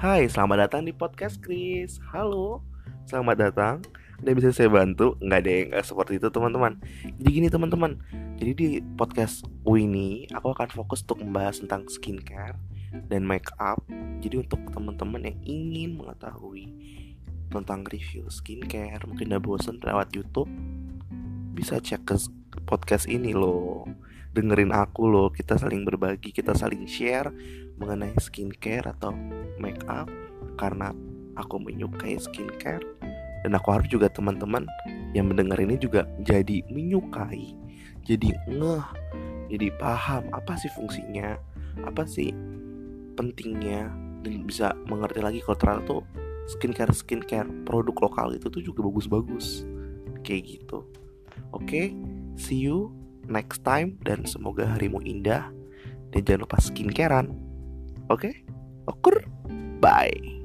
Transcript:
Hai, selamat datang di podcast Chris. Halo, selamat datang. Ada bisa saya bantu? Nggak yang nggak seperti itu teman-teman. Jadi gini teman-teman. Jadi di podcast ini aku akan fokus untuk membahas tentang skincare dan make up. Jadi untuk teman-teman yang ingin mengetahui tentang review skincare, mungkin udah bosan lewat YouTube, bisa cek ke podcast ini loh. Dengerin aku loh, kita saling berbagi, kita saling share mengenai skincare atau make up karena aku menyukai skincare. Dan aku harap juga teman-teman yang mendengar ini juga jadi menyukai jadi ngeh jadi paham apa sih fungsinya apa sih pentingnya dan bisa mengerti lagi kalau ternyata tuh skincare skincare produk lokal itu tuh juga bagus-bagus. Kayak gitu. Oke okay, see you next time dan semoga harimu indah. Dan jangan lupa skincarean. Oke? Okay? okur. Bye